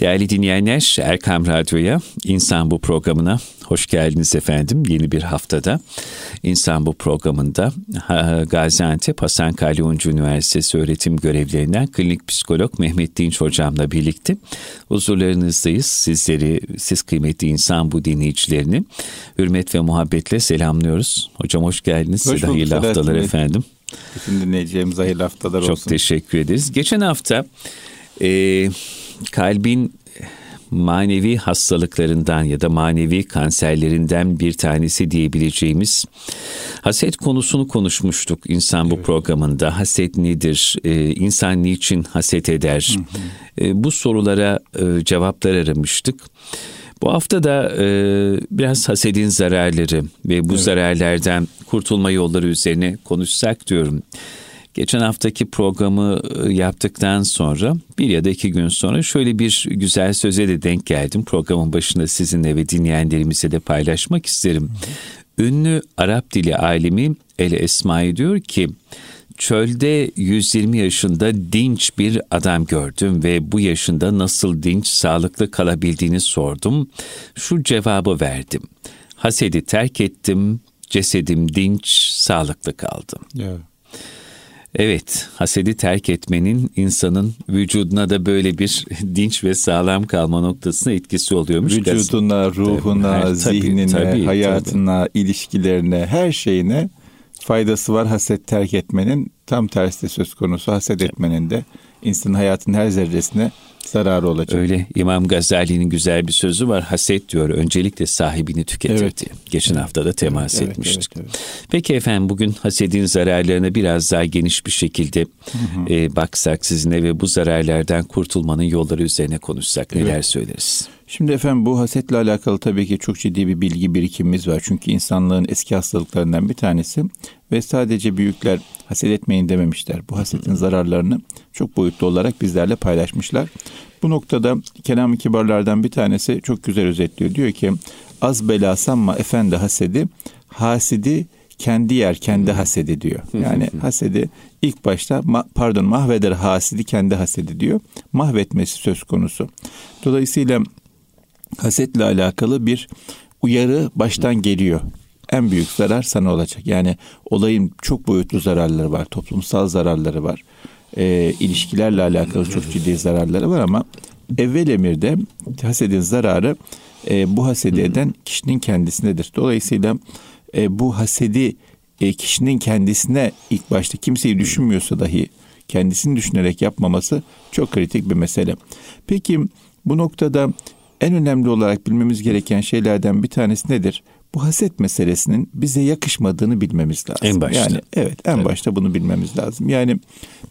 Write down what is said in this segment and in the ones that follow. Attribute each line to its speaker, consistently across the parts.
Speaker 1: Değerli dinleyenler, Erkam Radyo'ya, İnsan Bu programına hoş geldiniz efendim. Yeni bir haftada İnsan Bu programında Gaziantep Hasan Kalyoncu Üniversitesi öğretim görevlerinden klinik psikolog Mehmet Dinç hocamla birlikte huzurlarınızdayız. Sizleri, siz kıymetli İnsan Bu dinleyicilerini hürmet ve muhabbetle selamlıyoruz. Hocam hoş geldiniz. Hoş bulduk. Hayırlı haftalar efendim.
Speaker 2: Bütün dinleyeceğimiz hayırlı haftalar olsun.
Speaker 1: Çok teşekkür ederiz. Geçen hafta e, kalbin manevi hastalıklarından ya da manevi kanserlerinden bir tanesi diyebileceğimiz haset konusunu konuşmuştuk insan bu evet. programında. Haset nedir? Ee, insan niçin haset eder? Hı hı. Ee, bu sorulara e, cevaplar aramıştık. Bu hafta da e, biraz hasedin zararları ve bu evet. zararlardan kurtulma yolları üzerine konuşsak diyorum. Geçen haftaki programı e, yaptıktan sonra bir ya da iki gün sonra şöyle bir güzel söze de denk geldim. Programın başında sizinle ve dinleyenlerimize de paylaşmak isterim. Ünlü Arap dili alimi El Esmai diyor ki çölde 120 yaşında dinç bir adam gördüm ve bu yaşında nasıl dinç, sağlıklı kalabildiğini sordum. Şu cevabı verdim. Hasedi terk ettim, cesedim dinç, sağlıklı kaldım. Evet. Evet, hasedi terk etmenin insanın vücuduna da böyle bir dinç ve sağlam kalma noktasına etkisi oluyormuş.
Speaker 2: Vücuduna, ruhuna, tabii, zihnine, tabii, hayatına, tabii. ilişkilerine, her şeyine faydası var haset terk etmenin. Tam tersi de söz konusu haset etmenin de insanın hayatının her zerresine zararı olacak.
Speaker 1: Öyle İmam Gazali'nin güzel bir sözü var. Haset diyor öncelikle sahibini tüketir evet. diye. Geçen evet. hafta da temas evet, etmiştik. Evet, evet. Peki efendim bugün hasedin zararlarına biraz daha geniş bir şekilde hı hı. E, baksak sizinle ve bu zararlardan kurtulmanın yolları üzerine konuşsak neler evet. söyleriz?
Speaker 2: Şimdi efendim bu hasetle alakalı tabii ki çok ciddi bir bilgi birikimimiz var. Çünkü insanlığın eski hastalıklarından bir tanesi ve sadece büyükler haset etmeyin dememişler. Bu hasetin zararlarını çok boyutlu olarak bizlerle paylaşmışlar. Bu noktada kelam kibarlardan bir tanesi çok güzel özetliyor. Diyor ki az bela sanma efendi hasedi, hasidi kendi yer kendi hasedi diyor. Yani hasedi ilk başta pardon mahveder hasidi kendi hasedi diyor. Mahvetmesi söz konusu. Dolayısıyla hasetle alakalı bir uyarı baştan geliyor. En büyük zarar sana olacak. Yani olayın çok boyutlu zararları var, toplumsal zararları var. E, ilişkilerle alakalı çok ciddi zararları var ama evvel emirde hasedin zararı e, bu hasedi eden kişinin kendisindedir. Dolayısıyla e, bu hasedi e, kişinin kendisine ilk başta kimseyi düşünmüyorsa dahi kendisini düşünerek yapmaması çok kritik bir mesele. Peki bu noktada en önemli olarak bilmemiz gereken şeylerden bir tanesi nedir? Bu haset meselesinin bize yakışmadığını bilmemiz lazım.
Speaker 1: En başta.
Speaker 2: Yani evet en evet. başta bunu bilmemiz lazım. Yani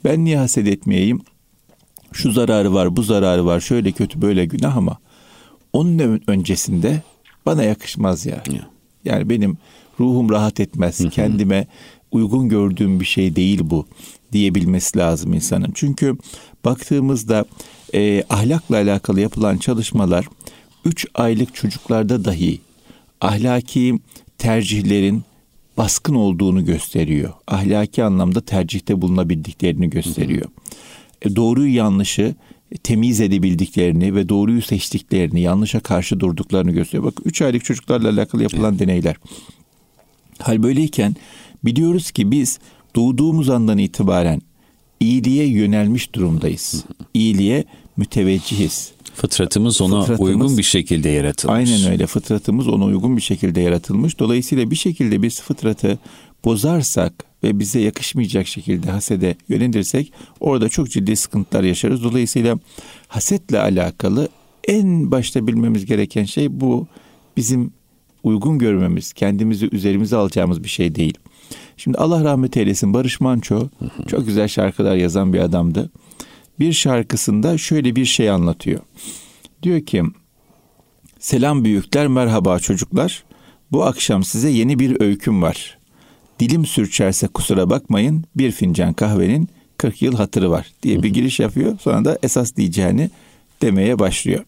Speaker 2: ben niye haset etmeyeyim? Şu zararı var, bu zararı var, şöyle kötü, böyle günah ama onun öncesinde bana yakışmaz ya. ya. Yani benim ruhum rahat etmez. Hı-hı. Kendime uygun gördüğüm bir şey değil bu diyebilmesi lazım insanın. Çünkü baktığımızda e, ahlakla alakalı yapılan çalışmalar 3 aylık çocuklarda dahi ahlaki tercihlerin baskın olduğunu gösteriyor. Ahlaki anlamda tercihte bulunabildiklerini gösteriyor. E, doğruyu yanlışı temiz edebildiklerini ve doğruyu seçtiklerini, yanlışa karşı durduklarını gösteriyor. Bak 3 aylık çocuklarla alakalı yapılan evet. deneyler. Hal böyleyken biliyoruz ki biz doğduğumuz andan itibaren iyiliğe yönelmiş durumdayız. İyiliğe müteveccihiz.
Speaker 1: Fıtratımız ona Fıtratımız, uygun bir şekilde yaratılmış.
Speaker 2: Aynen öyle. Fıtratımız ona uygun bir şekilde yaratılmış. Dolayısıyla bir şekilde biz fıtratı bozarsak ve bize yakışmayacak şekilde hasede yönelirsek orada çok ciddi sıkıntılar yaşarız. Dolayısıyla hasetle alakalı en başta bilmemiz gereken şey bu. Bizim uygun görmemiz, kendimizi üzerimize alacağımız bir şey değil. Şimdi Allah rahmet eylesin Barış Manço çok güzel şarkılar yazan bir adamdı. Bir şarkısında şöyle bir şey anlatıyor. Diyor ki Selam büyükler merhaba çocuklar. Bu akşam size yeni bir öyküm var. Dilim sürçerse kusura bakmayın bir fincan kahvenin 40 yıl hatırı var diye bir giriş yapıyor. Sonra da esas diyeceğini demeye başlıyor.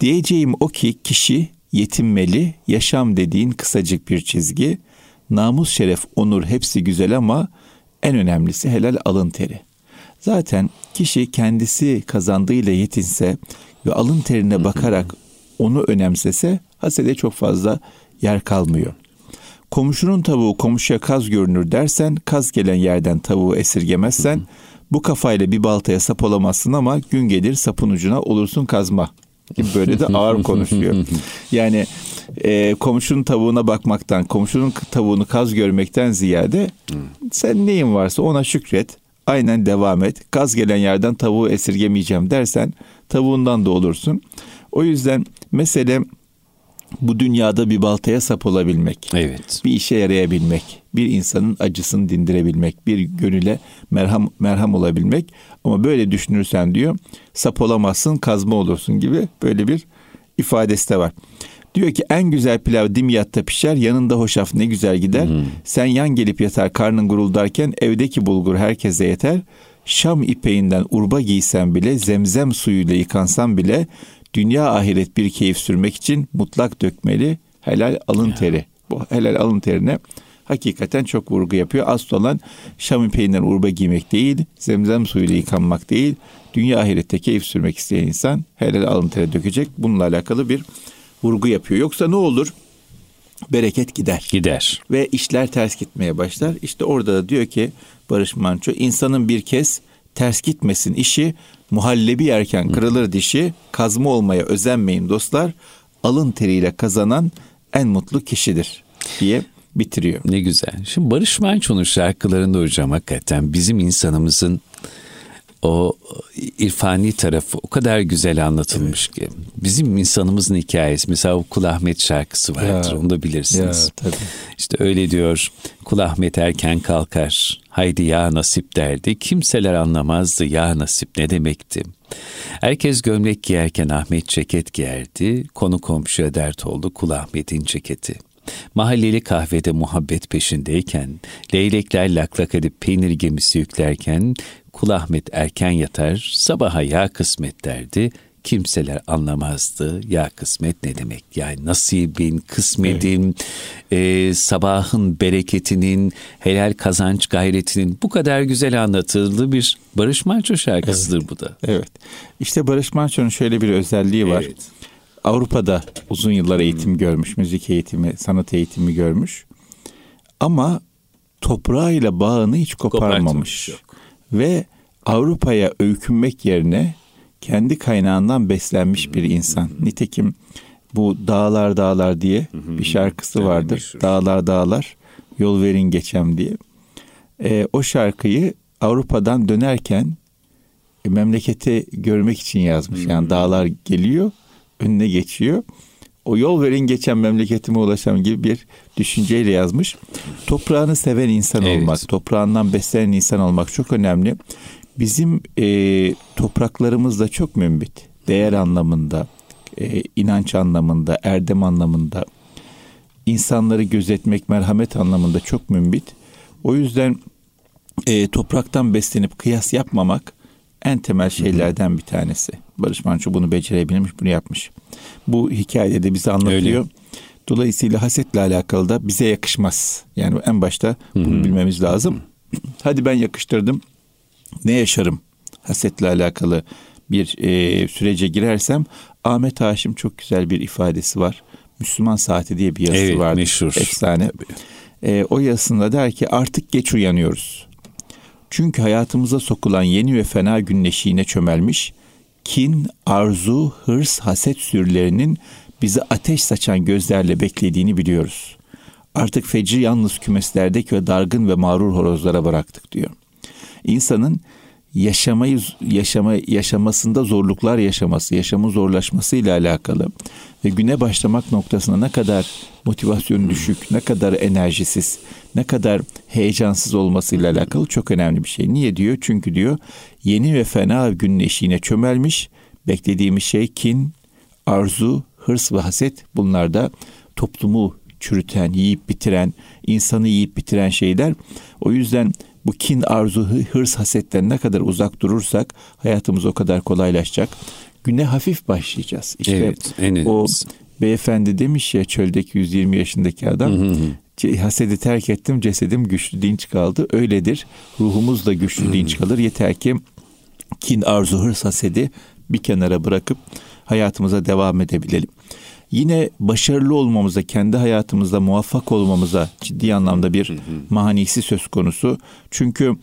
Speaker 2: Diyeceğim o ki kişi yetinmeli, yaşam dediğin kısacık bir çizgi, namus, şeref, onur hepsi güzel ama en önemlisi helal alın teri. Zaten kişi kendisi kazandığıyla yetinse ve alın terine bakarak onu önemsese hasede çok fazla yer kalmıyor. Komşunun tavuğu komşuya kaz görünür dersen, kaz gelen yerden tavuğu esirgemezsen, bu kafayla bir baltaya sap olamazsın ama gün gelir sapın ucuna olursun kazma gibi böyle de ağır konuşuyor. Yani e, komşunun tavuğuna bakmaktan, komşunun tavuğunu kaz görmekten ziyade sen neyin varsa ona şükret. Aynen devam et. Kaz gelen yerden tavuğu esirgemeyeceğim dersen tavuğundan da olursun. O yüzden mesele bu dünyada bir baltaya sap olabilmek.
Speaker 1: Evet.
Speaker 2: Bir işe yarayabilmek. Bir insanın acısını dindirebilmek. Bir gönüle merham merham olabilmek. Ama böyle düşünürsen diyor sap olamazsın kazma olursun gibi böyle bir ifadesi de var. Diyor ki en güzel pilav dimyatta pişer yanında hoşaf ne güzel gider. Hmm. Sen yan gelip yatar karnın guruldarken evdeki bulgur herkese yeter. Şam ipeğinden urba giysen bile zemzem suyuyla yıkansan bile dünya ahiret bir keyif sürmek için mutlak dökmeli helal alın teri. Bu helal alın terine hakikaten çok vurgu yapıyor. Asıl olan Şam ipeğinden urba giymek değil, zemzem suyuyla yıkanmak değil. Dünya ahirette keyif sürmek isteyen insan helal alın teri dökecek. Bununla alakalı bir vurgu yapıyor. Yoksa ne olur? Bereket gider.
Speaker 1: Gider.
Speaker 2: Ve işler ters gitmeye başlar. İşte orada da diyor ki Barış Manço insanın bir kez ters gitmesin işi muhallebi yerken kırılır dişi kazma olmaya özenmeyin dostlar alın teriyle kazanan en mutlu kişidir diye bitiriyor.
Speaker 1: Ne güzel. Şimdi Barış Manço'nun şarkılarında hocam hakikaten bizim insanımızın o irfani tarafı o kadar güzel anlatılmış evet. ki. Bizim insanımızın hikayesi mesela o Kul Ahmet şarkısı vardır ya, onu da bilirsiniz. Ya, tabii. İşte öyle diyor Kul Ahmet erken kalkar haydi ya nasip derdi kimseler anlamazdı ya nasip ne demekti. Herkes gömlek giyerken Ahmet ceket giyerdi konu komşuya dert oldu Kul Ahmet'in ceketi. Mahalleli kahvede muhabbet peşindeyken, leylekler laklak edip peynir gemisi yüklerken, Kul Ahmet erken yatar, sabaha ya kısmet derdi, kimseler anlamazdı ya kısmet ne demek yani nasibin kısmetin evet. e, sabahın bereketinin helal kazanç gayretinin bu kadar güzel anlatıldığı bir Barış Manço şarkısıdır
Speaker 2: evet.
Speaker 1: bu da.
Speaker 2: Evet işte Barış Manço'nun şöyle bir özelliği var. Evet. Avrupa'da uzun yıllar eğitim görmüş, müzik eğitimi, sanat eğitimi görmüş. Ama toprağıyla bağını hiç koparmamış. Ve Avrupa'ya öykünmek yerine kendi kaynağından beslenmiş bir insan. Nitekim bu Dağlar Dağlar diye bir şarkısı vardır. Dağlar Dağlar yol verin geçem diye. E, o şarkıyı Avrupa'dan dönerken e, memleketi görmek için yazmış. Yani dağlar geliyor önüne geçiyor. O yol verin geçen memleketime ulaşan gibi bir düşünceyle yazmış. Toprağını seven insan evet. olmak, toprağından beslenen insan olmak çok önemli. Bizim e, topraklarımız da çok mümbit. Değer anlamında, e, inanç anlamında, erdem anlamında, insanları gözetmek, merhamet anlamında çok mümbit. O yüzden e, topraktan beslenip kıyas yapmamak en temel şeylerden bir tanesi. Barış Manço bunu becerebilmiş, bunu yapmış. Bu hikayede de bize anlatıyor. Öyle. Dolayısıyla hasetle alakalı da bize yakışmaz. Yani en başta bunu Hı-hı. bilmemiz lazım. Hadi ben yakıştırdım. Ne yaşarım? Hasetle alakalı bir e, sürece girersem Ahmet Haşim çok güzel bir ifadesi var. Müslüman Saati diye bir yazısı evet, vardır. Meşhur. Efsane. E, o yazısında der ki artık geç uyanıyoruz. Çünkü hayatımıza sokulan yeni ve fena günleşiğine çömelmiş, kin, arzu, hırs, haset sürülerinin bizi ateş saçan gözlerle beklediğini biliyoruz. Artık fecri yalnız kümeslerdeki ve dargın ve mağrur horozlara bıraktık diyor. İnsanın yaşamayı yaşama yaşamasında zorluklar yaşaması, yaşamın zorlaşması ile alakalı ve güne başlamak noktasında ne kadar motivasyonu düşük, ne kadar enerjisiz, ne kadar heyecansız olması ile alakalı çok önemli bir şey. Niye diyor? Çünkü diyor yeni ve fena günün eşiğine çömelmiş, beklediğimiz şey kin, arzu, hırs ve haset bunlar da toplumu çürüten, yiyip bitiren, insanı yiyip bitiren şeyler. O yüzden bu kin, arzu, hırs, hasetten ne kadar uzak durursak hayatımız o kadar kolaylaşacak. Güne hafif başlayacağız. İşte evet, en o beyefendi demiş ya çöldeki 120 yaşındaki adam. Hı hı. Hasedi terk ettim cesedim güçlü dinç kaldı. Öyledir. Ruhumuz da güçlü dinç kalır. Yeter ki kin, arzu, hırs, hasedi bir kenara bırakıp hayatımıza devam edebilelim. Yine başarılı olmamıza, kendi hayatımızda muvaffak olmamıza ciddi anlamda bir manisi söz konusu. Çünkü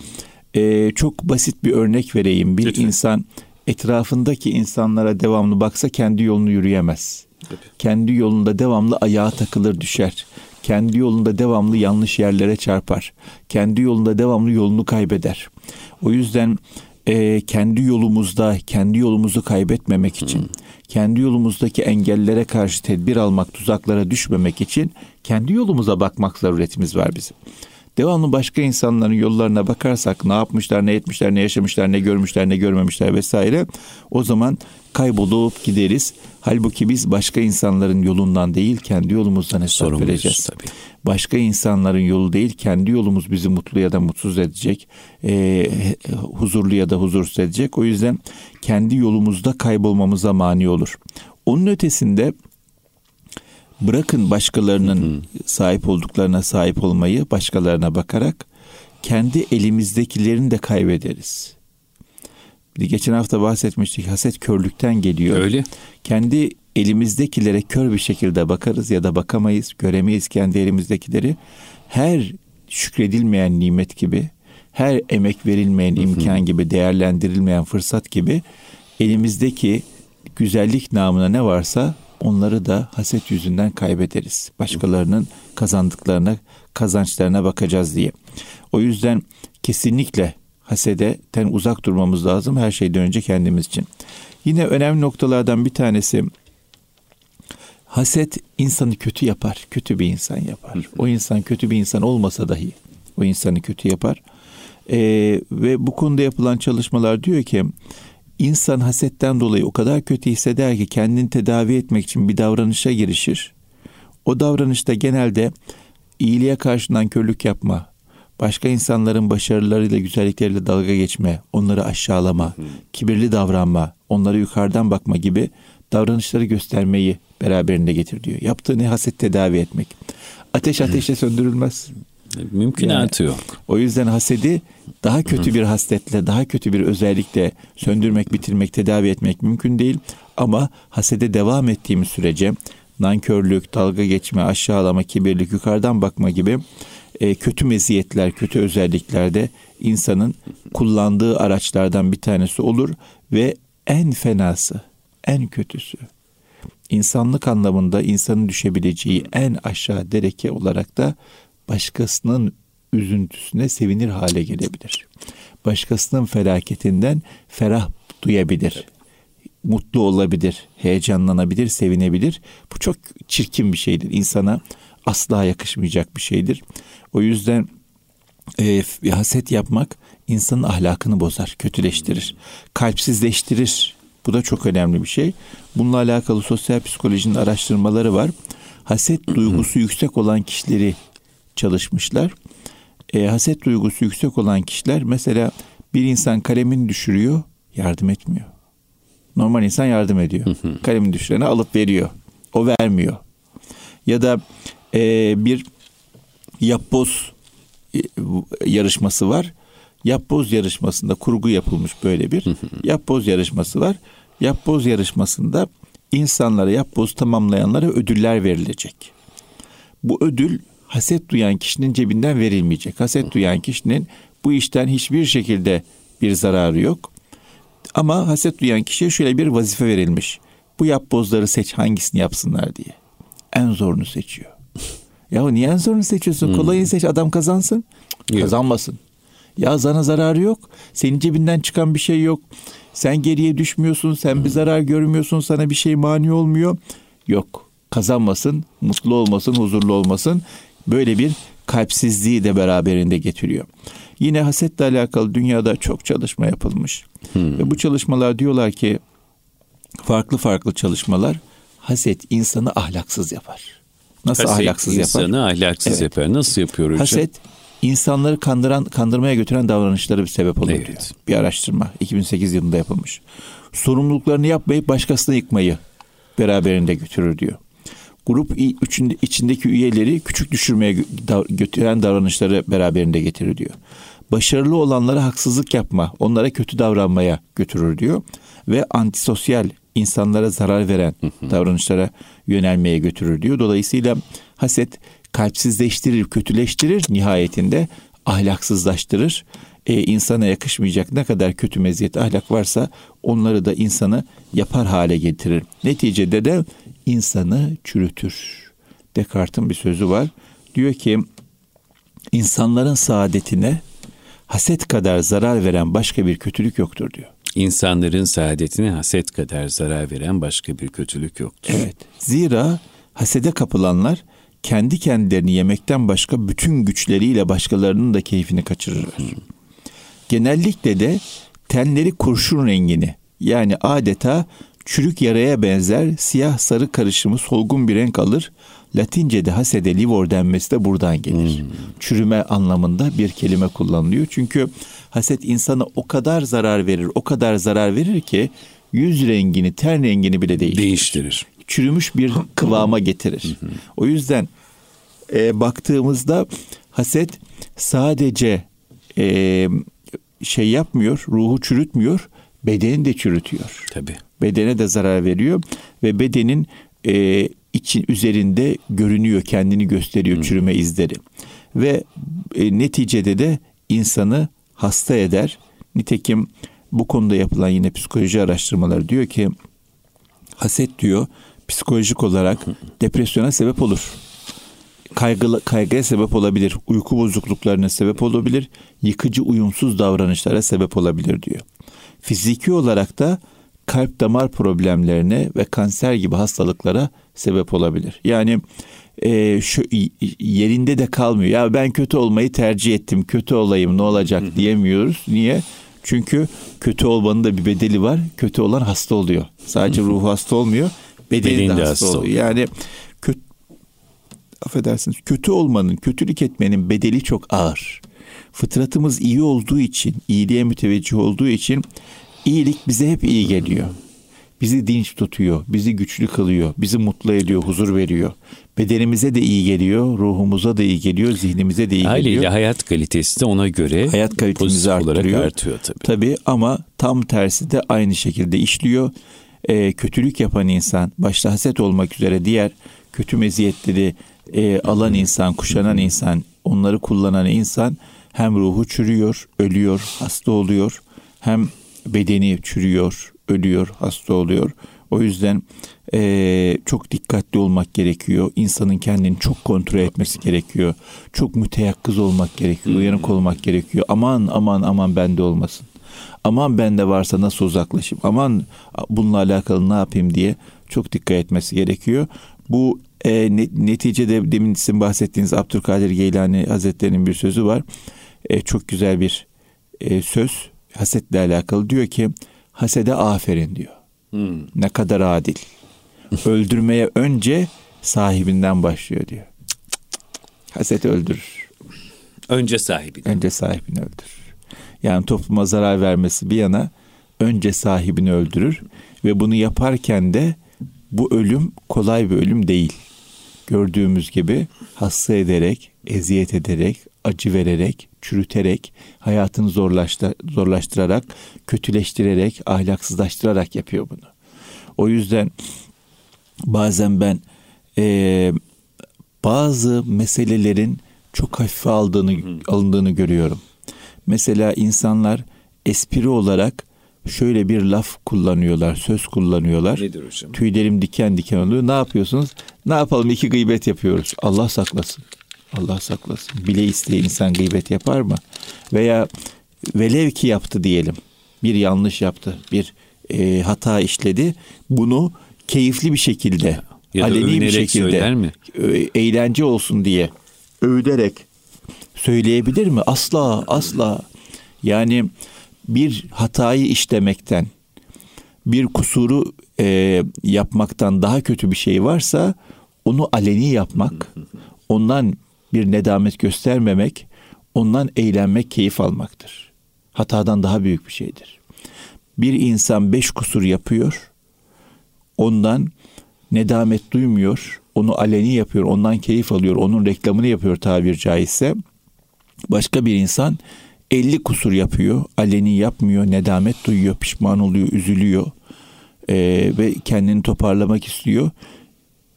Speaker 2: e, çok basit bir örnek vereyim. Bir Lütfen. insan etrafındaki insanlara devamlı baksa kendi yolunu yürüyemez. Tabii. Kendi yolunda devamlı ayağa takılır düşer. Kendi yolunda devamlı yanlış yerlere çarpar. Kendi yolunda devamlı yolunu kaybeder. O yüzden e, kendi yolumuzda kendi yolumuzu kaybetmemek için, hmm. kendi yolumuzdaki engellere karşı tedbir almak, tuzaklara düşmemek için kendi yolumuza bakmak zaruretimiz var bizim devamlı başka insanların yollarına bakarsak ne yapmışlar, ne etmişler, ne yaşamışlar, ne görmüşler, ne görmemişler vesaire o zaman kaybolup gideriz. Halbuki biz başka insanların yolundan değil kendi yolumuzdan hesap Sorumluyuz, vereceğiz. Tabii. Başka insanların yolu değil kendi yolumuz bizi mutlu ya da mutsuz edecek, e, huzurlu ya da huzursuz edecek. O yüzden kendi yolumuzda kaybolmamıza mani olur. Onun ötesinde bırakın başkalarının sahip olduklarına sahip olmayı başkalarına bakarak kendi elimizdekilerini de kaybederiz. Geçen hafta bahsetmiştik haset körlükten geliyor.
Speaker 1: Öyle.
Speaker 2: Kendi elimizdekilere kör bir şekilde bakarız ya da bakamayız, göremeyiz kendi elimizdekileri. Her şükredilmeyen nimet gibi, her emek verilmeyen imkan gibi, değerlendirilmeyen fırsat gibi elimizdeki güzellik namına ne varsa onları da haset yüzünden kaybederiz. Başkalarının kazandıklarına, kazançlarına bakacağız diye. O yüzden kesinlikle hasedeten uzak durmamız lazım her şeyden önce kendimiz için. Yine önemli noktalardan bir tanesi haset insanı kötü yapar. Kötü bir insan yapar. O insan kötü bir insan olmasa dahi o insanı kötü yapar. Ee, ve bu konuda yapılan çalışmalar diyor ki İnsan hasetten dolayı o kadar kötü hisseder ki kendini tedavi etmek için bir davranışa girişir. O davranışta genelde iyiliğe karşından körlük yapma, başka insanların başarılarıyla, güzellikleriyle dalga geçme, onları aşağılama, kibirli davranma, onlara yukarıdan bakma gibi davranışları göstermeyi beraberinde getir diyor. Yaptığı ne haset tedavi etmek. Ateş ateşle söndürülmez.
Speaker 1: Mümkünatı yani, yok.
Speaker 2: O yüzden hasedi daha kötü bir hasletle, daha kötü bir özellikle söndürmek, bitirmek, tedavi etmek mümkün değil. Ama hasede devam ettiğimiz sürece nankörlük, dalga geçme, aşağılama, kibirlik, yukarıdan bakma gibi e, kötü meziyetler, kötü özellikler de insanın kullandığı araçlardan bir tanesi olur ve en fenası, en kötüsü insanlık anlamında insanın düşebileceği en aşağı dereke olarak da başkasının üzüntüsüne sevinir hale gelebilir. Başkasının felaketinden ferah duyabilir. Mutlu olabilir, heyecanlanabilir, sevinebilir. Bu çok çirkin bir şeydir. İnsana asla yakışmayacak bir şeydir. O yüzden e, haset yapmak insanın ahlakını bozar, kötüleştirir, kalpsizleştirir. Bu da çok önemli bir şey. Bununla alakalı sosyal psikolojinin araştırmaları var. Haset duygusu yüksek olan kişileri çalışmışlar. E, haset duygusu yüksek olan kişiler mesela bir insan kalemini düşürüyor, yardım etmiyor. Normal insan yardım ediyor. Kalemini düşürene alıp veriyor. O vermiyor. Ya da e, bir yapboz e, yarışması var. Yapboz yarışmasında kurgu yapılmış böyle bir yapboz yarışması var. Yapboz yarışmasında insanlara yapboz tamamlayanlara ödüller verilecek. Bu ödül haset duyan kişinin cebinden verilmeyecek. Haset duyan kişinin bu işten hiçbir şekilde bir zararı yok. Ama haset duyan kişiye şöyle bir vazife verilmiş. Bu yapbozları seç hangisini yapsınlar diye. En zorunu seçiyor. ya niye en zorunu seçiyorsun? Hmm. Kolayını seç adam kazansın. Yok. Kazanmasın. Ya sana zararı yok. Senin cebinden çıkan bir şey yok. Sen geriye düşmüyorsun. Sen hmm. bir zarar görmüyorsun. Sana bir şey mani olmuyor. Yok. Kazanmasın, mutlu olmasın, huzurlu olmasın böyle bir kalpsizliği de beraberinde getiriyor. Yine hasetle alakalı dünyada çok çalışma yapılmış. Hmm. Ve bu çalışmalar diyorlar ki farklı farklı çalışmalar haset insanı ahlaksız yapar.
Speaker 1: Nasıl haset ahlaksız insanı yapar? ahlaksız evet. yapar. Nasıl yapıyor hocam?
Speaker 2: Haset insanları kandıran, kandırmaya götüren davranışları bir sebep oluyor evet. diyor. Bir araştırma 2008 yılında yapılmış. Sorumluluklarını yapmayıp başkasını yıkmayı beraberinde götürür diyor grup içindeki üyeleri küçük düşürmeye götüren davranışları beraberinde getirir diyor. başarılı olanlara haksızlık yapma, onlara kötü davranmaya götürür diyor. Ve antisosyal insanlara zarar veren davranışlara yönelmeye götürür diyor. Dolayısıyla haset kalpsizleştirir, kötüleştirir, nihayetinde ahlaksızlaştırır. E, insana yakışmayacak ne kadar kötü meziyet ahlak varsa onları da insanı yapar hale getirir. Neticede de insanı çürütür. Descartes'in bir sözü var. Diyor ki insanların saadetine haset kadar zarar veren başka bir kötülük yoktur diyor.
Speaker 1: İnsanların saadetine haset kadar zarar veren başka bir kötülük yoktur.
Speaker 2: Evet. Zira hasede kapılanlar kendi kendilerini yemekten başka bütün güçleriyle başkalarının da keyfini kaçırırlar. Genellikle de tenleri kurşun rengini yani adeta çürük yaraya benzer siyah sarı karışımı solgun bir renk alır. Latince'de hasede livor denmesi de buradan gelir. Hmm. Çürüme anlamında bir kelime kullanılıyor. Çünkü haset insana o kadar zarar verir, o kadar zarar verir ki yüz rengini, ten rengini bile değiştirir.
Speaker 1: Değiştirir.
Speaker 2: Çürümüş bir kıvama getirir. o yüzden e, baktığımızda haset sadece e, şey yapmıyor, ruhu çürütmüyor, bedeni de çürütüyor.
Speaker 1: Tabii.
Speaker 2: Bedene de zarar veriyor ve bedenin e, için üzerinde görünüyor, kendini gösteriyor hmm. çürüme izleri. Ve e, neticede de insanı hasta eder. Nitekim bu konuda yapılan yine psikoloji araştırmaları diyor ki haset diyor psikolojik olarak depresyona sebep olur. Kaygılı, kaygıya sebep olabilir, uyku bozukluklarına sebep olabilir, yıkıcı uyumsuz davranışlara sebep olabilir diyor. Fiziki olarak da kalp damar problemlerine ve kanser gibi hastalıklara sebep olabilir. Yani e, şu yerinde de kalmıyor. Ya ben kötü olmayı tercih ettim. Kötü olayım ne olacak diyemiyoruz. Niye? Çünkü kötü olmanın da bir bedeli var. Kötü olan hasta oluyor. Sadece ruhu hasta olmuyor. Bedeni, bedeni de hasta, hasta oluyor. oluyor. Yani kötü affedersiniz kötü olmanın, kötülük etmenin bedeli çok ağır. Fıtratımız iyi olduğu için, iyiliğe müteveccih olduğu için iyilik bize hep iyi geliyor. Bizi dinç tutuyor, bizi güçlü kılıyor, bizi mutlu ediyor, huzur veriyor. Bedenimize de iyi geliyor, ruhumuza da iyi geliyor, zihnimize de iyi
Speaker 1: Haliyle
Speaker 2: geliyor.
Speaker 1: hayat kalitesi de ona göre
Speaker 2: hayat kalitemizi arttırıyor. artıyor tabii. Tabii ama tam tersi de aynı şekilde işliyor. Ee, kötülük yapan insan, başta haset olmak üzere diğer kötü meziyetleri e, alan insan, kuşanan insan, onları kullanan insan hem ruhu çürüyor, ölüyor, hasta oluyor, hem bedeni çürüyor, ölüyor, hasta oluyor. O yüzden e, çok dikkatli olmak gerekiyor. İnsanın kendini çok kontrol etmesi gerekiyor. Çok müteyakkız olmak gerekiyor. Uyanık olmak gerekiyor. Aman aman aman bende olmasın. Aman bende varsa nasıl uzaklaşayım? Aman bununla alakalı ne yapayım diye çok dikkat etmesi gerekiyor. Bu e, neticede demin sizin bahsettiğiniz Abdülkadir Geylani Hazretleri'nin bir sözü var. E, çok güzel bir e, söz hasetle alakalı diyor ki hasede aferin diyor. Hmm. Ne kadar adil. Öldürmeye önce sahibinden başlıyor diyor. Haset öldürür.
Speaker 1: Önce sahibini.
Speaker 2: Önce sahibini öldürür. Yani topluma zarar vermesi bir yana önce sahibini öldürür ve bunu yaparken de bu ölüm kolay bir ölüm değil. Gördüğümüz gibi hasta ederek, eziyet ederek, acı vererek, çürüterek, hayatını zorlaştı, zorlaştırarak, kötüleştirerek, ahlaksızlaştırarak yapıyor bunu. O yüzden bazen ben e, bazı meselelerin çok hafife aldığını, alındığını görüyorum. Mesela insanlar espri olarak şöyle bir laf kullanıyorlar, söz kullanıyorlar.
Speaker 1: Nedir hocam?
Speaker 2: Tüylerim diken diken oluyor. Ne yapıyorsunuz? Ne yapalım? İki gıybet yapıyoruz. Allah saklasın. Allah saklasın. Bile isteye insan gıybet yapar mı? Veya velev ki yaptı diyelim. Bir yanlış yaptı. Bir e, hata işledi. Bunu keyifli bir şekilde, ya aleni bir şekilde mi? eğlence olsun diye övülerek söyleyebilir mi? Asla, asla. Yani bir hatayı işlemekten, bir kusuru e, yapmaktan daha kötü bir şey varsa onu aleni yapmak, ondan bir nedamet göstermemek, ondan eğlenmek, keyif almaktır. Hatadan daha büyük bir şeydir. Bir insan beş kusur yapıyor, ondan nedamet duymuyor, onu aleni yapıyor, ondan keyif alıyor, onun reklamını yapıyor tabir caizse. Başka bir insan 50 kusur yapıyor. Aleni yapmıyor. Nedamet duyuyor. Pişman oluyor. Üzülüyor. Ee, ve kendini toparlamak istiyor.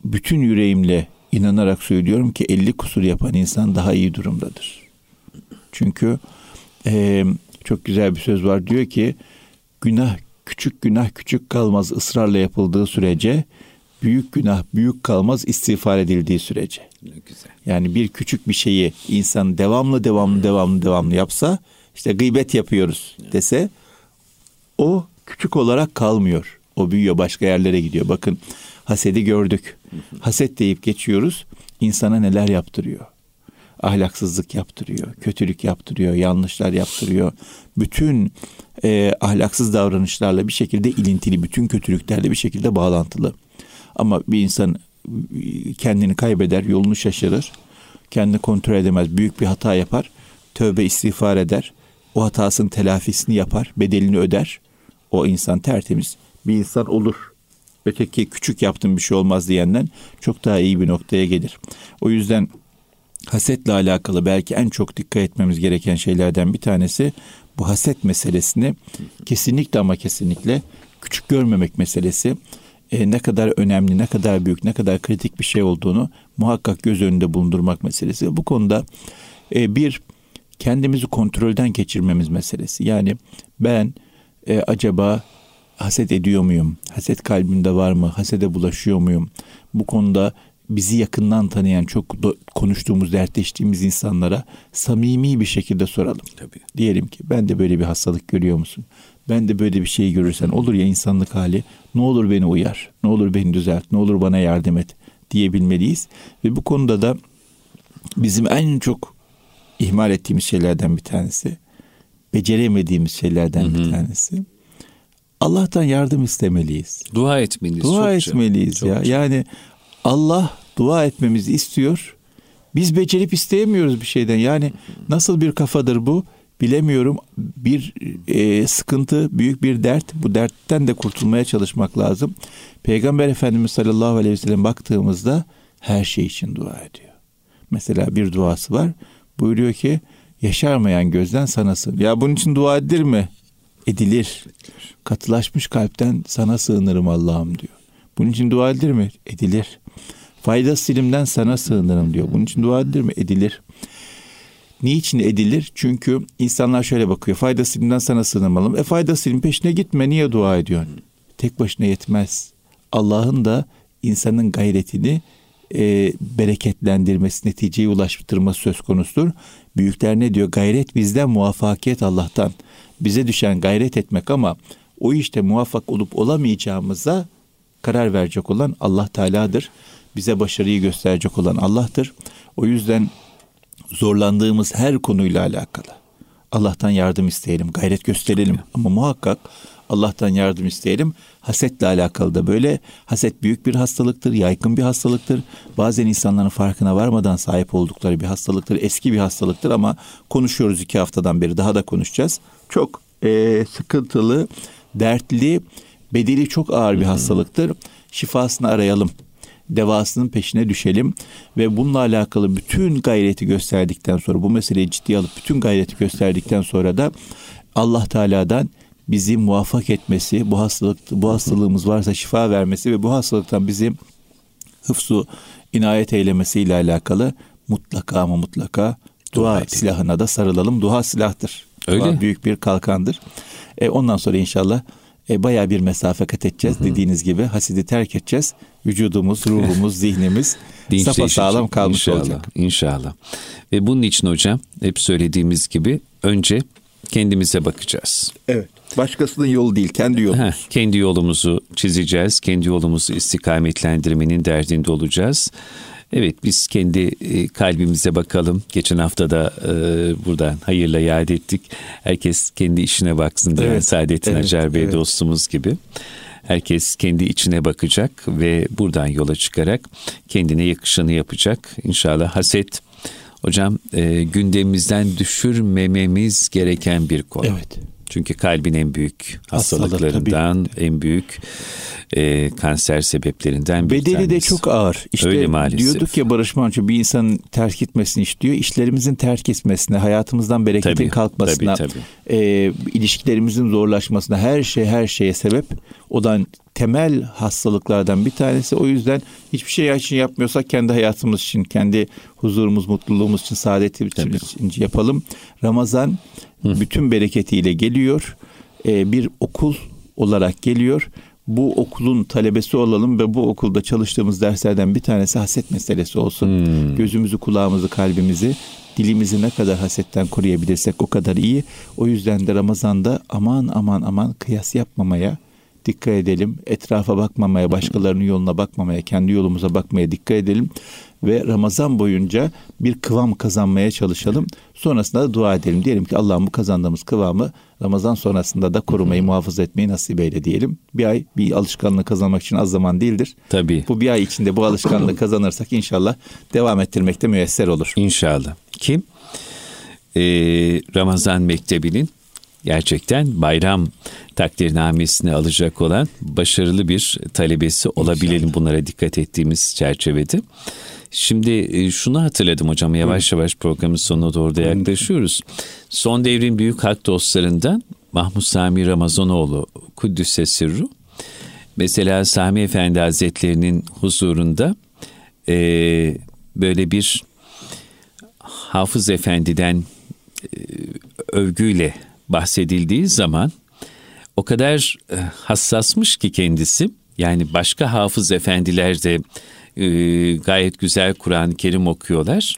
Speaker 2: Bütün yüreğimle inanarak söylüyorum ki 50 kusur yapan insan daha iyi durumdadır. Çünkü e, çok güzel bir söz var diyor ki günah küçük günah küçük kalmaz ısrarla yapıldığı sürece büyük günah büyük kalmaz istiğfar edildiği sürece. Güzel. Yani bir küçük bir şeyi insan devamlı devamlı devamlı devamlı yapsa işte gıybet yapıyoruz dese o küçük olarak kalmıyor. O büyüyor başka yerlere gidiyor. Bakın hasedi gördük. Haset deyip geçiyoruz. İnsana neler yaptırıyor ahlaksızlık yaptırıyor, kötülük yaptırıyor, yanlışlar yaptırıyor. Bütün e, ahlaksız davranışlarla bir şekilde ilintili, bütün kötülüklerle bir şekilde bağlantılı. Ama bir insan e, kendini kaybeder, yolunu şaşırır, kendini kontrol edemez, büyük bir hata yapar, tövbe istiğfar eder, o hatasının telafisini yapar, bedelini öder. O insan tertemiz bir insan olur. Öteki küçük yaptığım bir şey olmaz diyenden çok daha iyi bir noktaya gelir. O yüzden hasetle alakalı belki en çok dikkat etmemiz gereken şeylerden bir tanesi bu haset meselesini kesinlikle ama kesinlikle küçük görmemek meselesi e, ne kadar önemli, ne kadar büyük, ne kadar kritik bir şey olduğunu muhakkak göz önünde bulundurmak meselesi. Bu konuda e, bir kendimizi kontrolden geçirmemiz meselesi. Yani ben e, acaba haset ediyor muyum? Haset kalbimde var mı? Hasede bulaşıyor muyum? Bu konuda bizi yakından tanıyan, çok konuştuğumuz, dertleştiğimiz insanlara samimi bir şekilde soralım. Tabii. Diyelim ki ben de böyle bir hastalık görüyor musun? Ben de böyle bir şey görürsen olur ya insanlık hali. Ne olur beni uyar, ne olur beni düzelt, ne olur bana yardım et diyebilmeliyiz. Ve bu konuda da bizim en çok ihmal ettiğimiz şeylerden bir tanesi, beceremediğimiz şeylerden Hı-hı. bir tanesi. Allah'tan yardım istemeliyiz.
Speaker 1: Dua etmeliyiz.
Speaker 2: Dua çokça. etmeliyiz çokça. ya. Yani Allah dua etmemizi istiyor. Biz becerip isteyemiyoruz bir şeyden. Yani nasıl bir kafadır bu? Bilemiyorum. Bir e, sıkıntı, büyük bir dert. Bu dertten de kurtulmaya çalışmak lazım. Peygamber Efendimiz sallallahu aleyhi ve sellem baktığımızda her şey için dua ediyor. Mesela bir duası var. Buyuruyor ki yaşarmayan gözden sanasın. Ya bunun için dua edilir mi? Edilir. Katılaşmış kalpten sana sığınırım Allah'ım diyor. Bunun için dua edilir mi? Edilir. Fayda silimden sana sığınırım diyor. Bunun için dua edilir mi? Edilir. Niçin edilir? Çünkü insanlar şöyle bakıyor. Fayda silimden sana sığınmalım. E fayda silim peşine gitme. Niye dua ediyorsun? Tek başına yetmez. Allah'ın da insanın gayretini e, bereketlendirmesi, neticeye ulaştırması söz konusudur. Büyükler ne diyor? Gayret bizden, muvaffakiyet Allah'tan. Bize düşen gayret etmek ama o işte muvaffak olup olamayacağımıza karar verecek olan Allah Teala'dır. Bize başarıyı gösterecek olan Allah'tır. O yüzden zorlandığımız her konuyla alakalı Allah'tan yardım isteyelim, gayret gösterelim ama muhakkak Allah'tan yardım isteyelim. Hasetle alakalı da böyle. Haset büyük bir hastalıktır, yaygın bir hastalıktır. Bazen insanların farkına varmadan sahip oldukları bir hastalıktır. Eski bir hastalıktır ama konuşuyoruz iki haftadan beri daha da konuşacağız. Çok e, sıkıntılı, dertli, bedeli çok ağır bir hastalıktır. Şifasını arayalım. Devasının peşine düşelim ve bununla alakalı bütün gayreti gösterdikten sonra bu meseleyi ciddiye alıp bütün gayreti gösterdikten sonra da Allah Teala'dan bizi muvaffak etmesi, bu hastalık bu hastalığımız varsa şifa vermesi ve bu hastalıktan bizi hıfzu inayet eylemesiyle alakalı mutlaka ama mutlaka dua, dua silahına da sarılalım. Dua silahtır. Öyle. Dua büyük bir kalkandır. E, ondan sonra inşallah e, bayağı bir mesafe kat edeceğiz. Hı hı. Dediğiniz gibi hasidi terk edeceğiz. Vücudumuz, ruhumuz, zihnimiz sağlam kalmış
Speaker 1: inşallah,
Speaker 2: olacak.
Speaker 1: İnşallah. Ve bunun için hocam hep söylediğimiz gibi önce kendimize bakacağız.
Speaker 2: Evet. Başkasının yolu değil, kendi yolumuz. Heh,
Speaker 1: kendi yolumuzu çizeceğiz. Kendi yolumuzu istikametlendirmenin derdinde olacağız. Evet biz kendi e, kalbimize bakalım. Geçen hafta da e, buradan hayırla yad ettik. Herkes kendi işine baksın diye evet, Saadettin evet, Acar Bey evet. dostumuz gibi. Herkes kendi içine bakacak ve buradan yola çıkarak kendine yakışanı yapacak. İnşallah haset hocam e, gündemimizden düşürmememiz gereken bir konu.
Speaker 2: Evet.
Speaker 1: Çünkü kalbin en büyük hastalıklarından, Hastalık, en büyük e, kanser sebeplerinden bir
Speaker 2: Bedeli
Speaker 1: tanesi.
Speaker 2: de çok ağır. İşte Öyle maalesef. diyorduk ya Barış Manço bir insanın terk etmesini istiyor. İşlerimizin terk etmesine, hayatımızdan bereketin tabii, kalkmasına, tabii, tabii. E, ilişkilerimizin zorlaşmasına, her şey her şeye sebep. Odan temel hastalıklardan bir tanesi. O yüzden hiçbir şey için yapmıyorsak kendi hayatımız için, kendi huzurumuz, mutluluğumuz için, saadetimiz için yapalım. Ramazan Hı. bütün bereketiyle geliyor. Ee, bir okul olarak geliyor. Bu okulun talebesi olalım ve bu okulda çalıştığımız derslerden bir tanesi haset meselesi olsun. Hmm. Gözümüzü, kulağımızı, kalbimizi, dilimizi ne kadar hasetten koruyabilirsek o kadar iyi. O yüzden de Ramazan'da aman aman aman kıyas yapmamaya, dikkat edelim. Etrafa bakmamaya, başkalarının yoluna bakmamaya, kendi yolumuza bakmaya dikkat edelim. Ve Ramazan boyunca bir kıvam kazanmaya çalışalım. Sonrasında da dua edelim. Diyelim ki Allah'ım bu kazandığımız kıvamı Ramazan sonrasında da korumayı, muhafaza etmeyi nasip eyle diyelim. Bir ay bir alışkanlığı kazanmak için az zaman değildir.
Speaker 1: Tabii.
Speaker 2: Bu bir ay içinde bu alışkanlığı kazanırsak inşallah devam ettirmekte müyesser olur.
Speaker 1: İnşallah. Kim? Ee, Ramazan Mektebi'nin gerçekten bayram takdirnamesini alacak olan başarılı bir talebesi olabilelim İnşallah. bunlara dikkat ettiğimiz çerçevede. Şimdi e, şunu hatırladım hocam yavaş yavaş programın sonuna doğru da yaklaşıyoruz. Son devrin büyük hak dostlarından Mahmut Sami Ramazanoğlu Kuddüs'e sırru. Mesela Sami Efendi Hazretlerinin huzurunda e, böyle bir Hafız Efendi'den e, övgüyle bahsedildiği zaman o kadar e, hassasmış ki kendisi. Yani başka hafız efendiler de e, gayet güzel Kur'an-ı Kerim okuyorlar.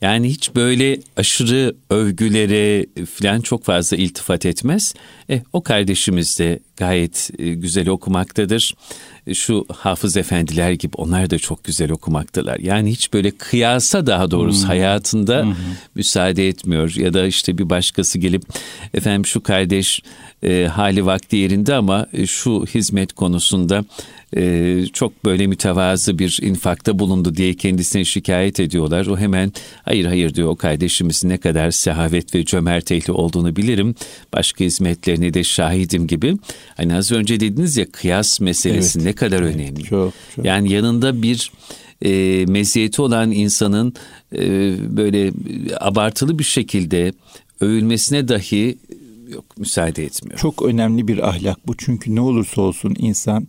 Speaker 1: Yani hiç böyle aşırı övgülere falan çok fazla iltifat etmez. E, o kardeşimiz de gayet e, güzel okumaktadır. Şu hafız efendiler gibi onlar da çok güzel okumaktalar. Yani hiç böyle kıyasa daha doğrusu hmm. hayatında hmm. müsaade etmiyor. Ya da işte bir başkası gelip efendim şu kardeş e, hali vakti yerinde ama e, şu hizmet konusunda e, çok böyle mütevazı bir infakta bulundu diye kendisine şikayet ediyorlar. O hemen hayır hayır diyor o kardeşimizin ne kadar sehavet ve cömert ehli olduğunu bilirim. Başka hizmetlerine de şahidim gibi. Hani az önce dediniz ya kıyas meselesi evet. ne kadar evet. önemli. Çok, çok. Yani yanında bir e, meziyeti olan insanın e, böyle abartılı bir şekilde övülmesine dahi yok müsaade etmiyor.
Speaker 2: Çok önemli bir ahlak bu çünkü ne olursa olsun insan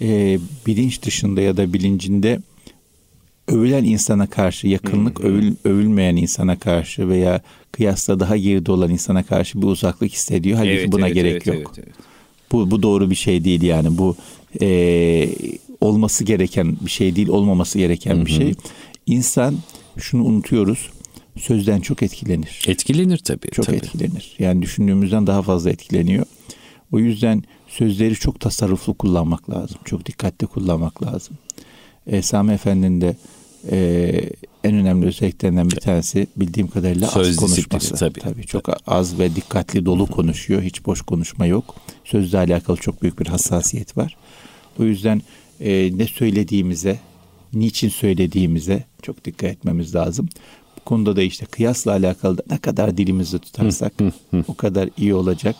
Speaker 2: e, bilinç dışında ya da bilincinde övülen insana karşı yakınlık, övül, övülmeyen insana karşı veya kıyasla daha geride olan insana karşı bir uzaklık hissediyor. Halbuki evet, buna evet, gerek evet, yok. Evet, evet. Bu, bu doğru bir şey değil yani. Bu e, olması gereken bir şey değil, olmaması gereken Hı-hı. bir şey. İnsan şunu unutuyoruz. Sözden çok etkilenir.
Speaker 1: Etkilenir tabii.
Speaker 2: Çok
Speaker 1: tabii.
Speaker 2: etkilenir. Yani düşündüğümüzden daha fazla etkileniyor. O yüzden sözleri çok tasarruflu kullanmak lazım. Çok dikkatli kullanmak lazım. E, Sami Efendi'nin de e, en önemli özelliklerinden bir tanesi bildiğim kadarıyla Söz az konuşması. Tabii. tabii. Çok az ve dikkatli dolu konuşuyor. Hiç boş konuşma yok. Sözle alakalı çok büyük bir hassasiyet var. O yüzden e, ne söylediğimize, niçin söylediğimize çok dikkat etmemiz lazım. Bu konuda da işte kıyasla alakalı da ne kadar dilimizi tutarsak o kadar iyi olacak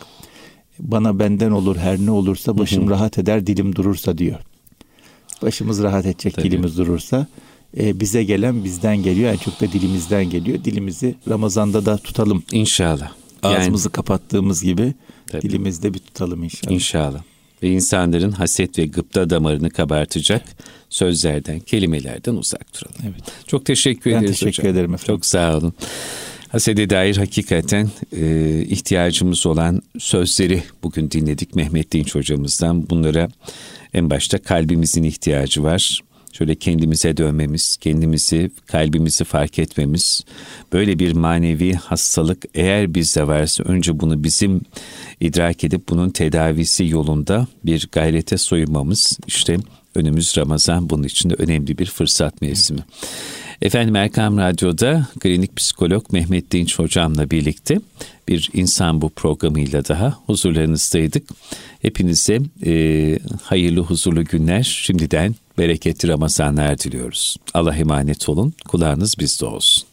Speaker 2: bana benden olur her ne olursa başım rahat eder dilim durursa diyor. Başımız rahat edecek Tabii. dilimiz durursa e, bize gelen bizden geliyor en çok da dilimizden geliyor. Dilimizi Ramazan'da da tutalım.
Speaker 1: İnşallah.
Speaker 2: Ağzımızı yani, kapattığımız gibi Tabii. dilimizde bir tutalım inşallah.
Speaker 1: İnşallah. Ve insanların haset ve gıpta damarını kabartacak sözlerden, kelimelerden uzak duralım. Evet. Çok teşekkür ben ederiz
Speaker 2: teşekkür
Speaker 1: hocam.
Speaker 2: ederim efendim.
Speaker 1: Çok sağ olun. Hasede dair hakikaten e, ihtiyacımız olan sözleri bugün dinledik Mehmet Dinç hocamızdan. Bunlara en başta kalbimizin ihtiyacı var. Şöyle kendimize dönmemiz, kendimizi, kalbimizi fark etmemiz. Böyle bir manevi hastalık eğer bizde varsa önce bunu bizim idrak edip bunun tedavisi yolunda bir gayrete soyunmamız. İşte önümüz Ramazan bunun için de önemli bir fırsat mevsimi. Efendim Erkam Radyo'da klinik psikolog Mehmet Dinç hocamla birlikte bir insan bu programıyla daha huzurlarınızdaydık. Hepinize e, hayırlı huzurlu günler şimdiden bereketli Ramazanlar diliyoruz. Allah emanet olun kulağınız bizde olsun.